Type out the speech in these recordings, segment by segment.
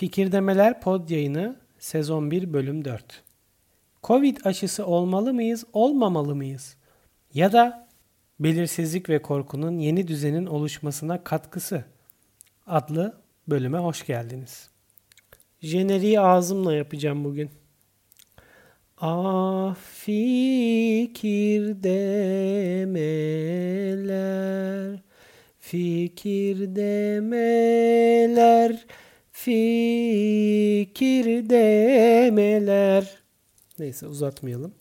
Fikirdemeler Pod Yayını Sezon 1 Bölüm 4 Covid aşısı olmalı mıyız, olmamalı mıyız? Ya da belirsizlik ve korkunun yeni düzenin oluşmasına katkısı adlı bölüme hoş geldiniz. Jeneriği ağzımla yapacağım bugün. Ah fikir demeler, fikir demeler, fikir demeler. Neyse uzatmayalım.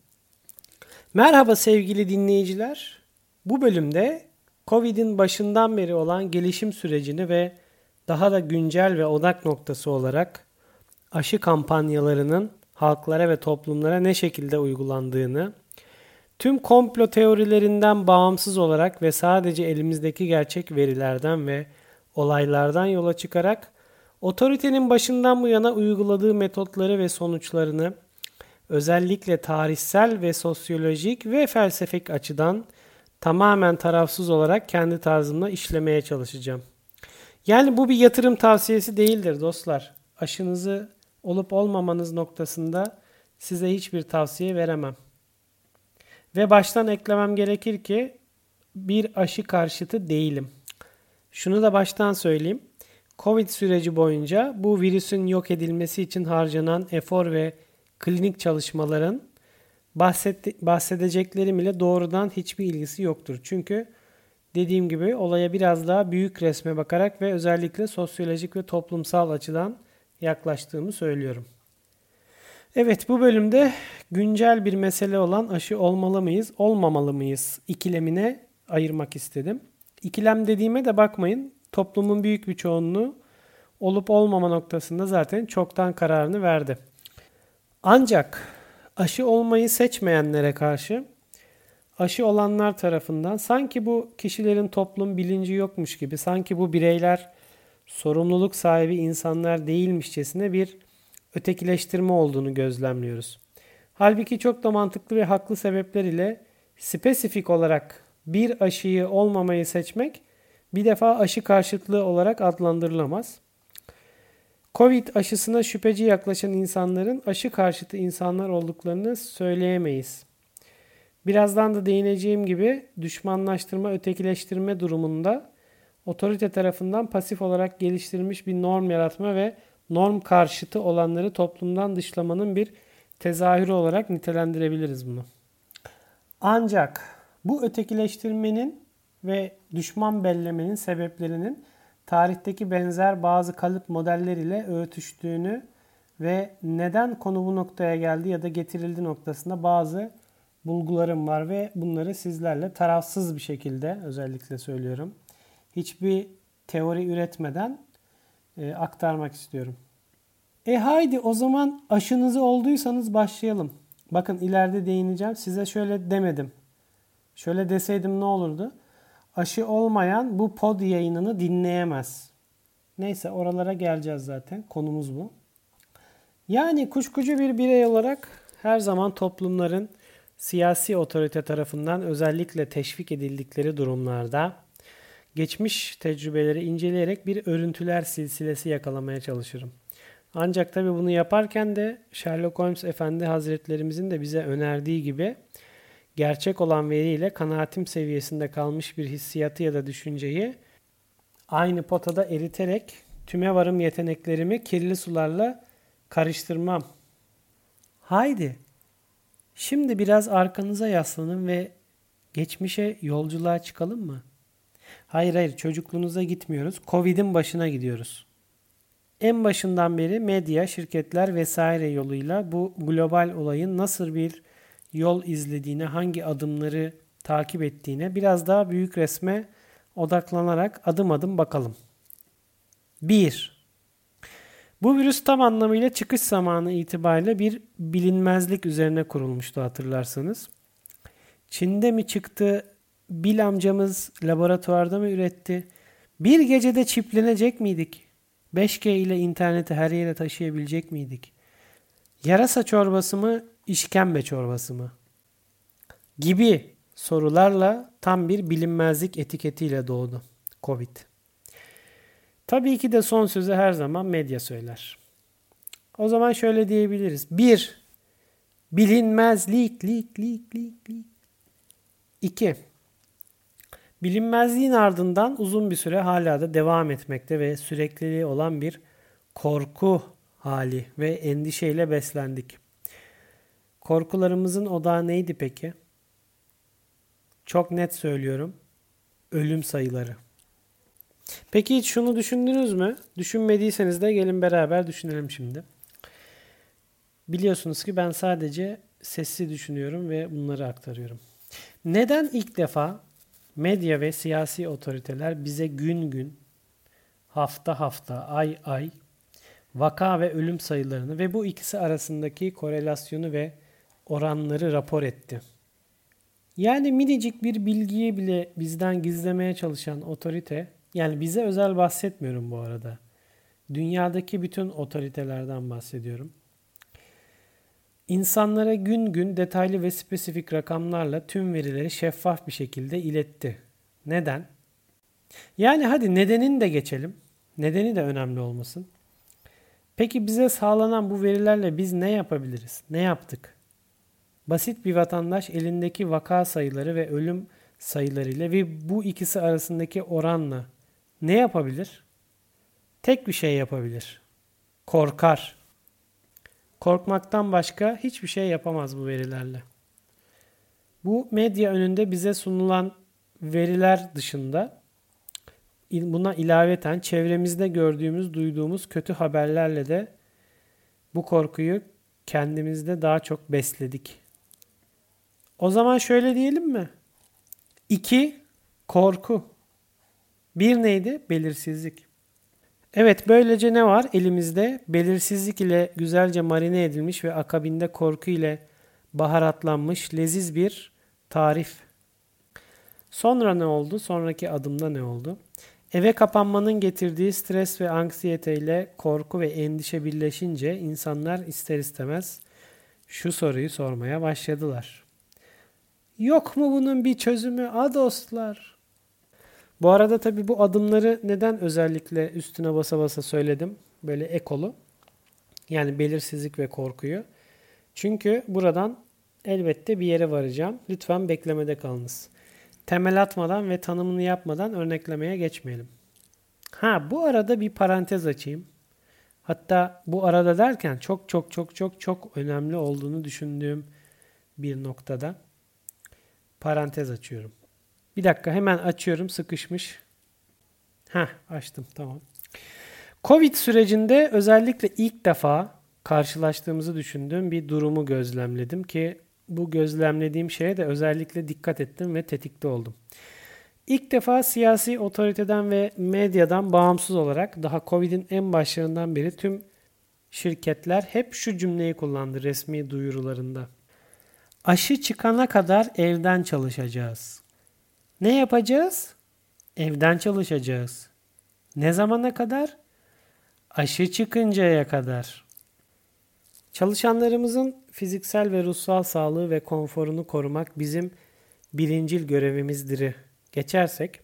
Merhaba sevgili dinleyiciler. Bu bölümde Covid'in başından beri olan gelişim sürecini ve daha da güncel ve odak noktası olarak aşı kampanyalarının halklara ve toplumlara ne şekilde uygulandığını, tüm komplo teorilerinden bağımsız olarak ve sadece elimizdeki gerçek verilerden ve olaylardan yola çıkarak otoritenin başından bu yana uyguladığı metotları ve sonuçlarını özellikle tarihsel ve sosyolojik ve felsefik açıdan tamamen tarafsız olarak kendi tarzımla işlemeye çalışacağım. Yani bu bir yatırım tavsiyesi değildir dostlar. Aşınızı olup olmamanız noktasında size hiçbir tavsiye veremem. Ve baştan eklemem gerekir ki bir aşı karşıtı değilim. Şunu da baştan söyleyeyim. Covid süreci boyunca bu virüsün yok edilmesi için harcanan efor ve klinik çalışmaların bahsedeceklerim ile doğrudan hiçbir ilgisi yoktur. Çünkü dediğim gibi olaya biraz daha büyük resme bakarak ve özellikle sosyolojik ve toplumsal açıdan yaklaştığımı söylüyorum. Evet bu bölümde güncel bir mesele olan aşı olmalı mıyız, olmamalı mıyız ikilemine ayırmak istedim. İkilem dediğime de bakmayın. Toplumun büyük bir çoğunluğu olup olmama noktasında zaten çoktan kararını verdi. Ancak aşı olmayı seçmeyenlere karşı aşı olanlar tarafından sanki bu kişilerin toplum bilinci yokmuş gibi, sanki bu bireyler sorumluluk sahibi insanlar değilmişçesine bir ötekileştirme olduğunu gözlemliyoruz. Halbuki çok da mantıklı ve haklı sebepler ile spesifik olarak bir aşıyı olmamayı seçmek bir defa aşı karşıtlığı olarak adlandırılamaz. Covid aşısına şüpheci yaklaşan insanların aşı karşıtı insanlar olduklarını söyleyemeyiz. Birazdan da değineceğim gibi düşmanlaştırma, ötekileştirme durumunda otorite tarafından pasif olarak geliştirilmiş bir norm yaratma ve norm karşıtı olanları toplumdan dışlamanın bir tezahürü olarak nitelendirebiliriz bunu. Ancak bu ötekileştirmenin ve düşman bellemenin sebeplerinin tarihteki benzer bazı kalıp modeller ile örtüştüğünü ve neden konu bu noktaya geldi ya da getirildi noktasında bazı bulgularım var ve bunları sizlerle tarafsız bir şekilde özellikle söylüyorum. Hiçbir teori üretmeden e, aktarmak istiyorum. E haydi o zaman aşınızı olduysanız başlayalım. Bakın ileride değineceğim. Size şöyle demedim. Şöyle deseydim ne olurdu? Aşı olmayan bu pod yayınını dinleyemez. Neyse oralara geleceğiz zaten. Konumuz bu. Yani kuşkucu bir birey olarak her zaman toplumların siyasi otorite tarafından özellikle teşvik edildikleri durumlarda geçmiş tecrübeleri inceleyerek bir örüntüler silsilesi yakalamaya çalışırım. Ancak tabi bunu yaparken de Sherlock Holmes Efendi Hazretlerimizin de bize önerdiği gibi gerçek olan veriyle kanaatim seviyesinde kalmış bir hissiyatı ya da düşünceyi aynı potada eriterek tüme varım yeteneklerimi kirli sularla karıştırmam. Haydi. Şimdi biraz arkanıza yaslanın ve geçmişe yolculuğa çıkalım mı? Hayır hayır çocukluğunuza gitmiyoruz. Covid'in başına gidiyoruz. En başından beri medya, şirketler vesaire yoluyla bu global olayın nasıl bir yol izlediğine, hangi adımları takip ettiğine biraz daha büyük resme odaklanarak adım adım bakalım. 1. Bu virüs tam anlamıyla çıkış zamanı itibariyle bir bilinmezlik üzerine kurulmuştu hatırlarsanız. Çin'de mi çıktı, Bil amcamız laboratuvarda mı üretti? Bir gecede çiplenecek miydik? 5G ile interneti her yere taşıyabilecek miydik? Yarasa çorbası mı, işkembe çorbası mı? Gibi sorularla tam bir bilinmezlik etiketiyle doğdu Covid. Tabii ki de son sözü her zaman medya söyler. O zaman şöyle diyebiliriz. 1. Bilinmezlik, lik, lik, lik, lik. 2. Bilinmezliğin ardından uzun bir süre hala da devam etmekte ve sürekliliği olan bir korku hali ve endişeyle beslendik. Korkularımızın odağı neydi peki? Çok net söylüyorum. Ölüm sayıları. Peki hiç şunu düşündünüz mü? Düşünmediyseniz de gelin beraber düşünelim şimdi. Biliyorsunuz ki ben sadece sesli düşünüyorum ve bunları aktarıyorum. Neden ilk defa medya ve siyasi otoriteler bize gün gün, hafta hafta, ay ay vaka ve ölüm sayılarını ve bu ikisi arasındaki korelasyonu ve oranları rapor etti? Yani minicik bir bilgiyi bile bizden gizlemeye çalışan otorite, yani bize özel bahsetmiyorum bu arada. Dünyadaki bütün otoritelerden bahsediyorum. İnsanlara gün gün detaylı ve spesifik rakamlarla tüm verileri şeffaf bir şekilde iletti. Neden? Yani hadi nedenini de geçelim. Nedeni de önemli olmasın. Peki bize sağlanan bu verilerle biz ne yapabiliriz? Ne yaptık? Basit bir vatandaş elindeki vaka sayıları ve ölüm sayılarıyla ve bu ikisi arasındaki oranla ne yapabilir? Tek bir şey yapabilir. Korkar. Korkmaktan başka hiçbir şey yapamaz bu verilerle. Bu medya önünde bize sunulan veriler dışında buna ilaveten çevremizde gördüğümüz, duyduğumuz kötü haberlerle de bu korkuyu kendimizde daha çok besledik. O zaman şöyle diyelim mi? İki, korku. Bir neydi? Belirsizlik. Evet böylece ne var? Elimizde belirsizlik ile güzelce marine edilmiş ve akabinde korku ile baharatlanmış leziz bir tarif. Sonra ne oldu? Sonraki adımda ne oldu? Eve kapanmanın getirdiği stres ve anksiyete ile korku ve endişe birleşince insanlar ister istemez şu soruyu sormaya başladılar. Yok mu bunun bir çözümü a dostlar? Bu arada tabii bu adımları neden özellikle üstüne basa basa söyledim? Böyle ekolu. Yani belirsizlik ve korkuyu. Çünkü buradan elbette bir yere varacağım. Lütfen beklemede kalınız. Temel atmadan ve tanımını yapmadan örneklemeye geçmeyelim. Ha bu arada bir parantez açayım. Hatta bu arada derken çok çok çok çok çok önemli olduğunu düşündüğüm bir noktada parantez açıyorum. Bir dakika hemen açıyorum sıkışmış. Heh açtım tamam. Covid sürecinde özellikle ilk defa karşılaştığımızı düşündüğüm bir durumu gözlemledim ki bu gözlemlediğim şeye de özellikle dikkat ettim ve tetikte oldum. İlk defa siyasi otoriteden ve medyadan bağımsız olarak daha Covid'in en başlarından beri tüm şirketler hep şu cümleyi kullandı resmi duyurularında. Aşı çıkana kadar evden çalışacağız. Ne yapacağız? Evden çalışacağız. Ne zamana kadar? Aşı çıkıncaya kadar. Çalışanlarımızın fiziksel ve ruhsal sağlığı ve konforunu korumak bizim birincil görevimizdir. Geçersek,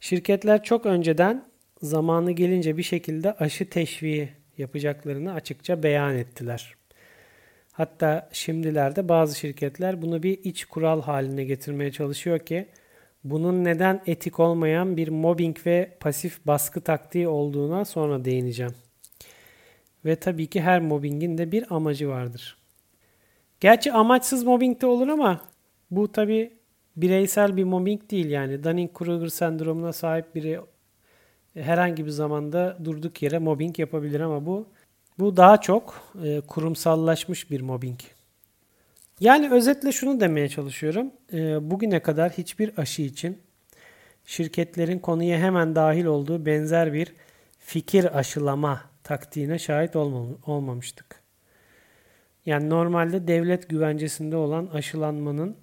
şirketler çok önceden zamanı gelince bir şekilde aşı teşviği yapacaklarını açıkça beyan ettiler. Hatta şimdilerde bazı şirketler bunu bir iç kural haline getirmeye çalışıyor ki bunun neden etik olmayan bir mobbing ve pasif baskı taktiği olduğuna sonra değineceğim. Ve tabii ki her mobbingin de bir amacı vardır. Gerçi amaçsız mobbing de olur ama bu tabii bireysel bir mobbing değil yani. Dunning-Kruger sendromuna sahip biri herhangi bir zamanda durduk yere mobbing yapabilir ama bu bu daha çok e, kurumsallaşmış bir mobbing. Yani özetle şunu demeye çalışıyorum. E, bugüne kadar hiçbir aşı için şirketlerin konuya hemen dahil olduğu benzer bir fikir aşılama taktiğine şahit olmamıştık. Yani normalde devlet güvencesinde olan aşılanmanın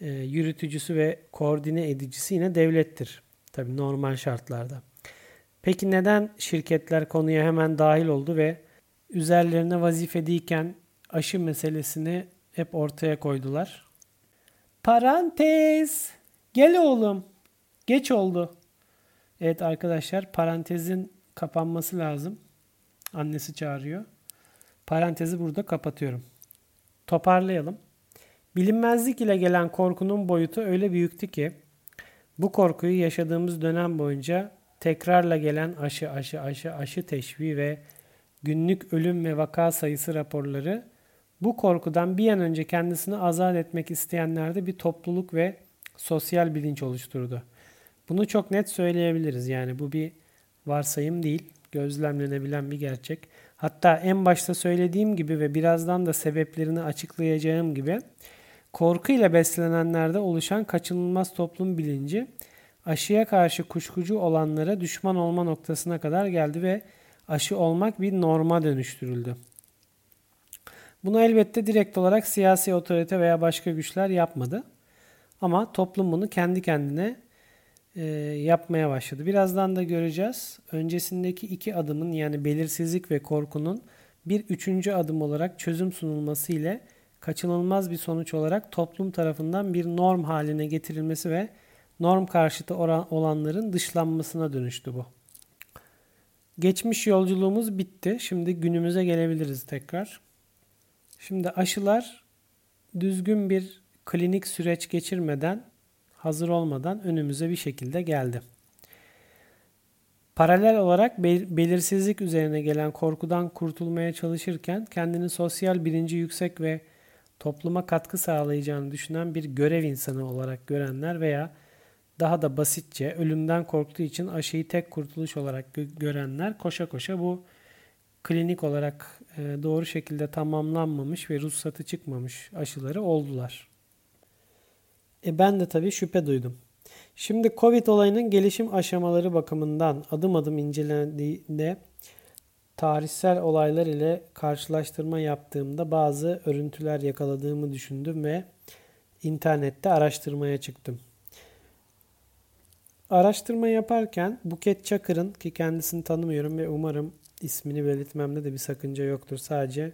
e, yürütücüsü ve koordine edicisi yine devlettir. Tabii normal şartlarda. Peki neden şirketler konuya hemen dahil oldu ve üzerlerine vazifedeyken aşı meselesini hep ortaya koydular. Parantez. Gel oğlum. Geç oldu. Evet arkadaşlar parantezin kapanması lazım. Annesi çağırıyor. Parantezi burada kapatıyorum. Toparlayalım. Bilinmezlik ile gelen korkunun boyutu öyle büyüktü ki bu korkuyu yaşadığımız dönem boyunca tekrarla gelen aşı aşı aşı aşı teşvi ve günlük ölüm ve vaka sayısı raporları bu korkudan bir an önce kendisini azat etmek isteyenlerde bir topluluk ve sosyal bilinç oluşturdu. Bunu çok net söyleyebiliriz. Yani bu bir varsayım değil, gözlemlenebilen bir gerçek. Hatta en başta söylediğim gibi ve birazdan da sebeplerini açıklayacağım gibi korku ile beslenenlerde oluşan kaçınılmaz toplum bilinci aşıya karşı kuşkucu olanlara düşman olma noktasına kadar geldi ve aşı olmak bir norma dönüştürüldü. Bunu elbette direkt olarak siyasi otorite veya başka güçler yapmadı. Ama toplum bunu kendi kendine e, yapmaya başladı. Birazdan da göreceğiz. Öncesindeki iki adımın yani belirsizlik ve korkunun bir üçüncü adım olarak çözüm sunulması ile kaçınılmaz bir sonuç olarak toplum tarafından bir norm haline getirilmesi ve norm karşıtı olanların dışlanmasına dönüştü bu. Geçmiş yolculuğumuz bitti. Şimdi günümüze gelebiliriz tekrar. Şimdi aşılar düzgün bir klinik süreç geçirmeden, hazır olmadan önümüze bir şekilde geldi. Paralel olarak belirsizlik üzerine gelen korkudan kurtulmaya çalışırken kendini sosyal bilinci yüksek ve topluma katkı sağlayacağını düşünen bir görev insanı olarak görenler veya daha da basitçe ölümden korktuğu için aşıyı tek kurtuluş olarak görenler koşa koşa bu klinik olarak e, doğru şekilde tamamlanmamış ve ruhsatı çıkmamış aşıları oldular. E ben de tabii şüphe duydum. Şimdi Covid olayının gelişim aşamaları bakımından adım adım incelendiğinde tarihsel olaylar ile karşılaştırma yaptığımda bazı örüntüler yakaladığımı düşündüm ve internette araştırmaya çıktım. Araştırma yaparken Buket Çakır'ın ki kendisini tanımıyorum ve umarım ismini belirtmemde de bir sakınca yoktur. Sadece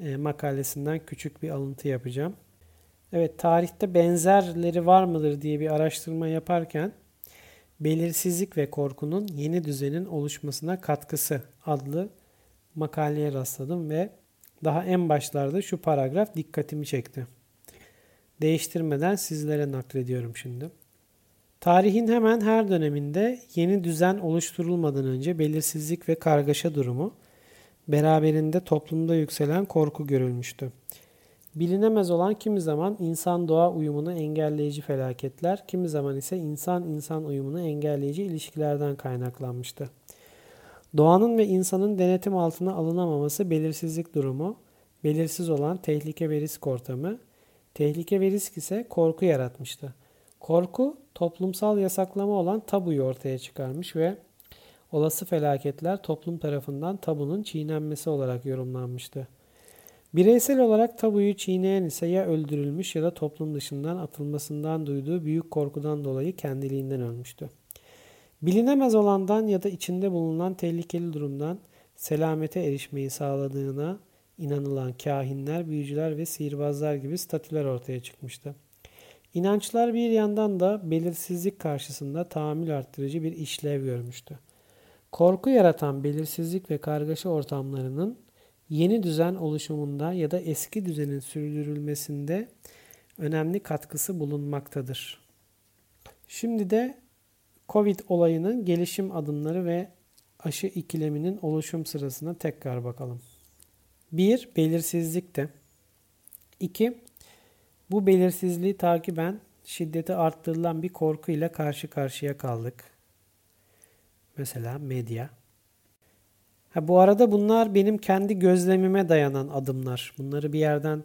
e, makalesinden küçük bir alıntı yapacağım. Evet tarihte benzerleri var mıdır diye bir araştırma yaparken Belirsizlik ve korkunun yeni düzenin oluşmasına katkısı adlı makaleye rastladım ve daha en başlarda şu paragraf dikkatimi çekti. Değiştirmeden sizlere naklediyorum şimdi. Tarihin hemen her döneminde yeni düzen oluşturulmadan önce belirsizlik ve kargaşa durumu beraberinde toplumda yükselen korku görülmüştü. Bilinemez olan kimi zaman insan doğa uyumunu engelleyici felaketler, kimi zaman ise insan insan uyumunu engelleyici ilişkilerden kaynaklanmıştı. Doğanın ve insanın denetim altına alınamaması belirsizlik durumu, belirsiz olan tehlike ve risk ortamı, tehlike ve risk ise korku yaratmıştı. Korku toplumsal yasaklama olan tabuyu ortaya çıkarmış ve olası felaketler toplum tarafından tabunun çiğnenmesi olarak yorumlanmıştı. Bireysel olarak tabuyu çiğneyen ise ya öldürülmüş ya da toplum dışından atılmasından duyduğu büyük korkudan dolayı kendiliğinden ölmüştü. Bilinemez olandan ya da içinde bulunan tehlikeli durumdan selamete erişmeyi sağladığına inanılan kahinler, büyücüler ve sihirbazlar gibi statüler ortaya çıkmıştı. İnançlar bir yandan da belirsizlik karşısında tahammül arttırıcı bir işlev görmüştü. Korku yaratan belirsizlik ve kargaşa ortamlarının yeni düzen oluşumunda ya da eski düzenin sürdürülmesinde önemli katkısı bulunmaktadır. Şimdi de Covid olayının gelişim adımları ve aşı ikileminin oluşum sırasına tekrar bakalım. 1. Belirsizlikte. 2. Bu belirsizliği takiben şiddeti arttırılan bir korku ile karşı karşıya kaldık. Mesela medya. Ha, bu arada bunlar benim kendi gözlemime dayanan adımlar. Bunları bir yerden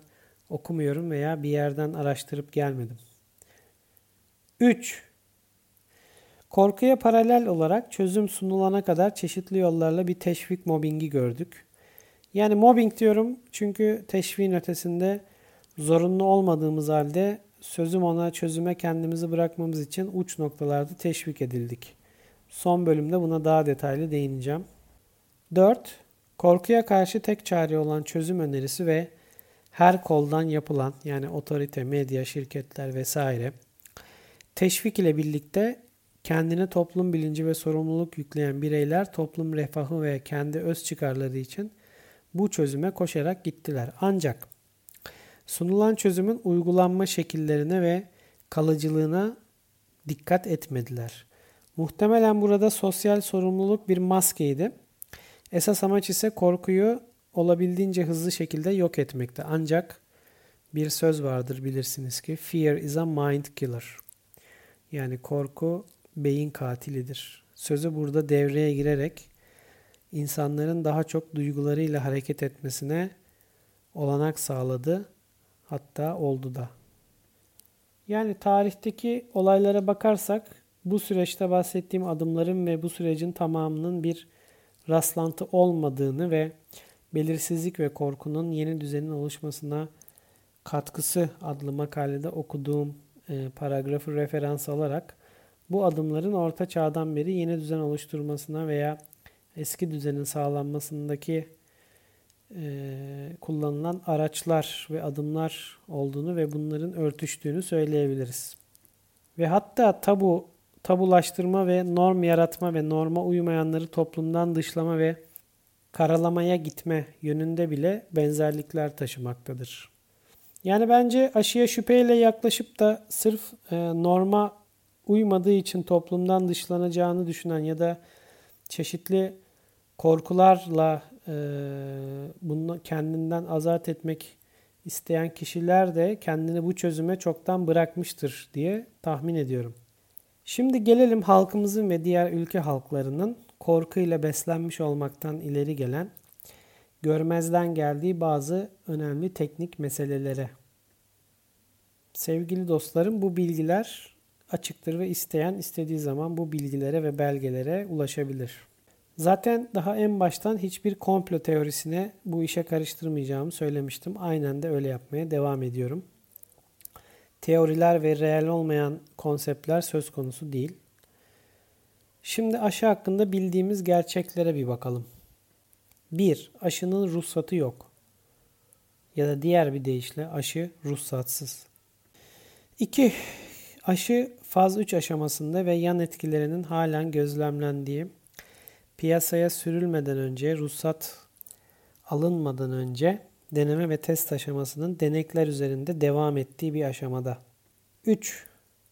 okumuyorum veya bir yerden araştırıp gelmedim. 3. Korkuya paralel olarak çözüm sunulana kadar çeşitli yollarla bir teşvik mobbingi gördük. Yani mobbing diyorum çünkü teşviğin ötesinde zorunlu olmadığımız halde sözüm ona çözüme kendimizi bırakmamız için uç noktalarda teşvik edildik. Son bölümde buna daha detaylı değineceğim. 4. Korkuya karşı tek çare olan çözüm önerisi ve her koldan yapılan yani otorite, medya, şirketler vesaire teşvik ile birlikte kendine toplum bilinci ve sorumluluk yükleyen bireyler toplum refahı ve kendi öz çıkarları için bu çözüme koşarak gittiler. Ancak sunulan çözümün uygulanma şekillerine ve kalıcılığına dikkat etmediler. Muhtemelen burada sosyal sorumluluk bir maskeydi. Esas amaç ise korkuyu olabildiğince hızlı şekilde yok etmekte. Ancak bir söz vardır bilirsiniz ki fear is a mind killer. Yani korku beyin katilidir. Sözü burada devreye girerek insanların daha çok duygularıyla hareket etmesine olanak sağladı. Hatta oldu da. Yani tarihteki olaylara bakarsak bu süreçte bahsettiğim adımların ve bu sürecin tamamının bir rastlantı olmadığını ve belirsizlik ve korkunun yeni düzenin oluşmasına katkısı adlı makalede okuduğum e, paragrafı referans alarak bu adımların orta çağdan beri yeni düzen oluşturmasına veya eski düzenin sağlanmasındaki kullanılan araçlar ve adımlar olduğunu ve bunların örtüştüğünü söyleyebiliriz. Ve hatta tabu, tabulaştırma ve norm yaratma ve norma uymayanları toplumdan dışlama ve karalamaya gitme yönünde bile benzerlikler taşımaktadır. Yani bence aşıya şüpheyle yaklaşıp da sırf e, norma uymadığı için toplumdan dışlanacağını düşünen ya da çeşitli korkularla e, bunu kendinden azat etmek isteyen kişiler de kendini bu çözüme çoktan bırakmıştır diye tahmin ediyorum. Şimdi gelelim halkımızın ve diğer ülke halklarının korkuyla beslenmiş olmaktan ileri gelen görmezden geldiği bazı önemli teknik meselelere. Sevgili dostlarım bu bilgiler açıktır ve isteyen istediği zaman bu bilgilere ve belgelere ulaşabilir. Zaten daha en baştan hiçbir komplo teorisine bu işe karıştırmayacağımı söylemiştim. Aynen de öyle yapmaya devam ediyorum. Teoriler ve reel olmayan konseptler söz konusu değil. Şimdi aşı hakkında bildiğimiz gerçeklere bir bakalım. 1. Aşının ruhsatı yok. Ya da diğer bir deyişle aşı ruhsatsız. 2. Aşı faz 3 aşamasında ve yan etkilerinin halen gözlemlendiği, piyasaya sürülmeden önce, ruhsat alınmadan önce deneme ve test aşamasının denekler üzerinde devam ettiği bir aşamada. 3.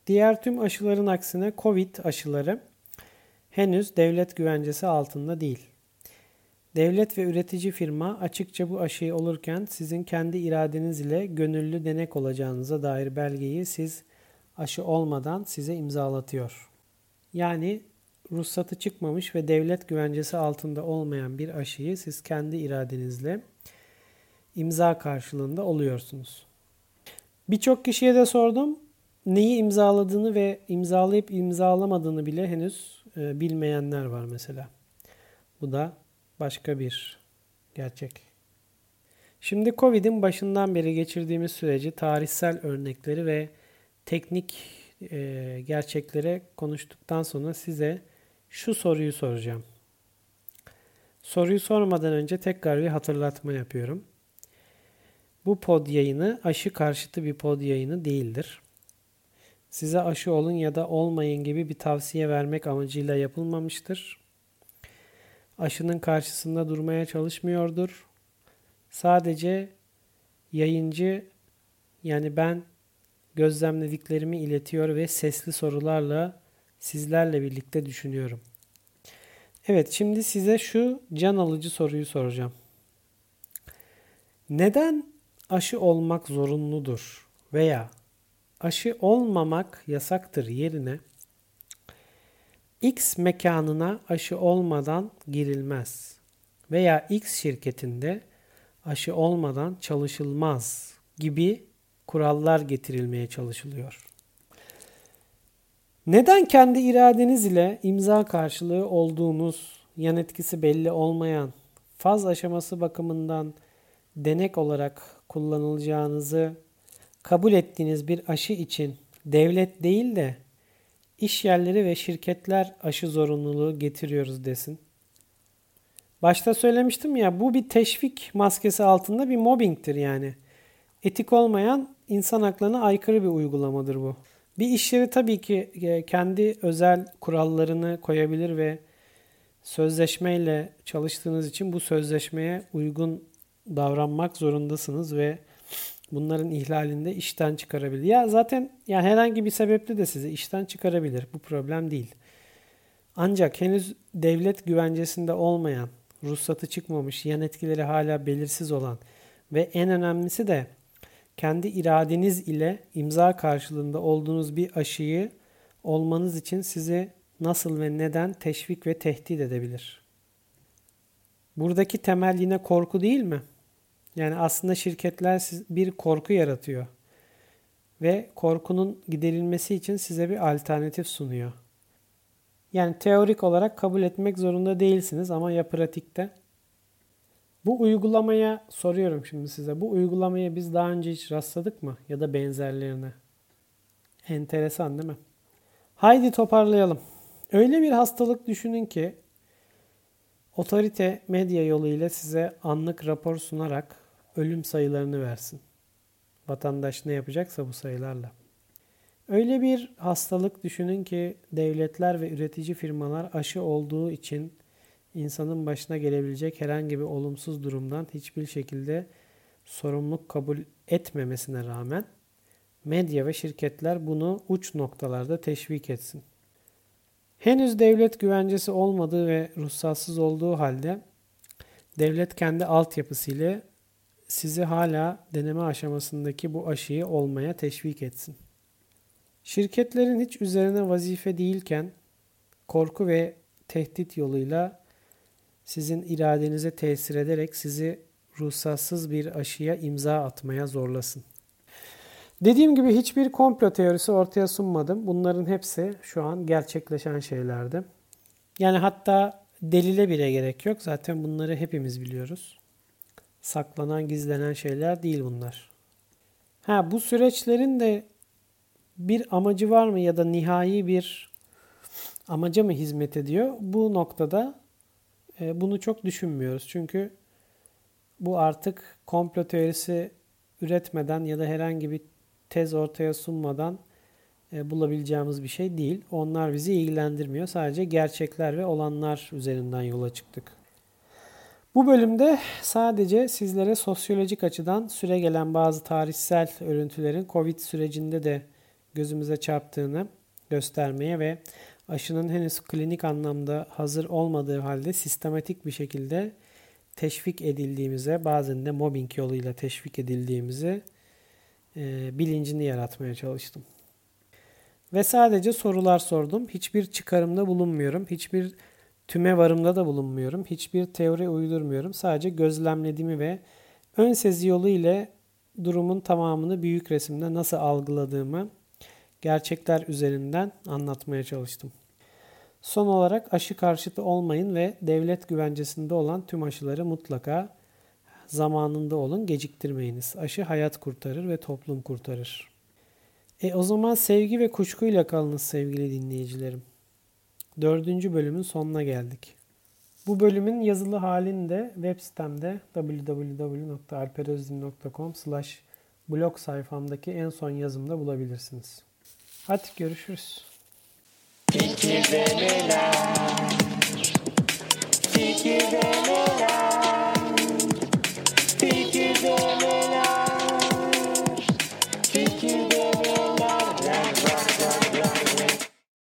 Diğer tüm aşıların aksine COVID aşıları henüz devlet güvencesi altında değil. Devlet ve üretici firma açıkça bu aşıyı olurken sizin kendi iradeniz ile gönüllü denek olacağınıza dair belgeyi siz aşı olmadan size imzalatıyor. Yani ruhsatı çıkmamış ve devlet güvencesi altında olmayan bir aşıyı siz kendi iradenizle imza karşılığında oluyorsunuz. Birçok kişiye de sordum. Neyi imzaladığını ve imzalayıp imzalamadığını bile henüz e, bilmeyenler var mesela. Bu da başka bir gerçek. Şimdi Covid'in başından beri geçirdiğimiz süreci tarihsel örnekleri ve teknik e, gerçeklere konuştuktan sonra size şu soruyu soracağım. Soruyu sormadan önce tekrar bir hatırlatma yapıyorum. Bu pod yayını aşı karşıtı bir pod yayını değildir. Size aşı olun ya da olmayın gibi bir tavsiye vermek amacıyla yapılmamıştır. Aşının karşısında durmaya çalışmıyordur. Sadece yayıncı yani ben gözlemlediklerimi iletiyor ve sesli sorularla sizlerle birlikte düşünüyorum. Evet şimdi size şu can alıcı soruyu soracağım. Neden aşı olmak zorunludur veya aşı olmamak yasaktır yerine X mekanına aşı olmadan girilmez veya X şirketinde aşı olmadan çalışılmaz gibi kurallar getirilmeye çalışılıyor. Neden kendi iradeniz ile imza karşılığı olduğunuz, yan etkisi belli olmayan, faz aşaması bakımından denek olarak kullanılacağınızı kabul ettiğiniz bir aşı için devlet değil de iş yerleri ve şirketler aşı zorunluluğu getiriyoruz desin. Başta söylemiştim ya bu bir teşvik maskesi altında bir mobbingtir yani. Etik olmayan insan haklarına aykırı bir uygulamadır bu. Bir iş yeri tabii ki e, kendi özel kurallarını koyabilir ve sözleşmeyle çalıştığınız için bu sözleşmeye uygun davranmak zorundasınız ve bunların ihlalinde işten çıkarabilir. Ya zaten yani herhangi bir sebeple de sizi işten çıkarabilir. Bu problem değil. Ancak henüz devlet güvencesinde olmayan, ruhsatı çıkmamış, yan etkileri hala belirsiz olan ve en önemlisi de kendi iradeniz ile imza karşılığında olduğunuz bir aşıyı olmanız için sizi nasıl ve neden teşvik ve tehdit edebilir? Buradaki temel yine korku değil mi? Yani aslında şirketler bir korku yaratıyor ve korkunun giderilmesi için size bir alternatif sunuyor. Yani teorik olarak kabul etmek zorunda değilsiniz ama ya pratikte? Bu uygulamaya soruyorum şimdi size. Bu uygulamaya biz daha önce hiç rastladık mı? Ya da benzerlerine. Enteresan değil mi? Haydi toparlayalım. Öyle bir hastalık düşünün ki otorite medya yoluyla size anlık rapor sunarak ölüm sayılarını versin. Vatandaş ne yapacaksa bu sayılarla. Öyle bir hastalık düşünün ki devletler ve üretici firmalar aşı olduğu için insanın başına gelebilecek herhangi bir olumsuz durumdan hiçbir şekilde sorumluluk kabul etmemesine rağmen medya ve şirketler bunu uç noktalarda teşvik etsin. Henüz devlet güvencesi olmadığı ve ruhsatsız olduğu halde devlet kendi altyapısıyla sizi hala deneme aşamasındaki bu aşıyı olmaya teşvik etsin. Şirketlerin hiç üzerine vazife değilken korku ve tehdit yoluyla sizin iradenize tesir ederek sizi ruhsatsız bir aşıya imza atmaya zorlasın. Dediğim gibi hiçbir komplo teorisi ortaya sunmadım. Bunların hepsi şu an gerçekleşen şeylerdi. Yani hatta delile bile gerek yok. Zaten bunları hepimiz biliyoruz. Saklanan, gizlenen şeyler değil bunlar. Ha bu süreçlerin de bir amacı var mı ya da nihai bir amaca mı hizmet ediyor? Bu noktada bunu çok düşünmüyoruz. Çünkü bu artık komplo teorisi üretmeden ya da herhangi bir tez ortaya sunmadan e, bulabileceğimiz bir şey değil. Onlar bizi ilgilendirmiyor. Sadece gerçekler ve olanlar üzerinden yola çıktık. Bu bölümde sadece sizlere sosyolojik açıdan süre gelen bazı tarihsel örüntülerin Covid sürecinde de gözümüze çarptığını göstermeye ve aşının henüz klinik anlamda hazır olmadığı halde sistematik bir şekilde teşvik edildiğimize, bazen de mobbing yoluyla teşvik edildiğimizi e, bilincini yaratmaya çalıştım. Ve sadece sorular sordum. Hiçbir çıkarımda bulunmuyorum. Hiçbir tüme varımda da bulunmuyorum. Hiçbir teori uydurmuyorum. Sadece gözlemlediğimi ve ön sezi yolu ile durumun tamamını büyük resimde nasıl algıladığımı gerçekler üzerinden anlatmaya çalıştım. Son olarak aşı karşıtı olmayın ve devlet güvencesinde olan tüm aşıları mutlaka zamanında olun, geciktirmeyiniz. Aşı hayat kurtarır ve toplum kurtarır. E o zaman sevgi ve kuşkuyla kalınız sevgili dinleyicilerim. Dördüncü bölümün sonuna geldik. Bu bölümün yazılı halini de web sitemde www.alperözdin.com blog sayfamdaki en son yazımda bulabilirsiniz. Hadi görüşürüz. Fikir deneler, fikir deneler.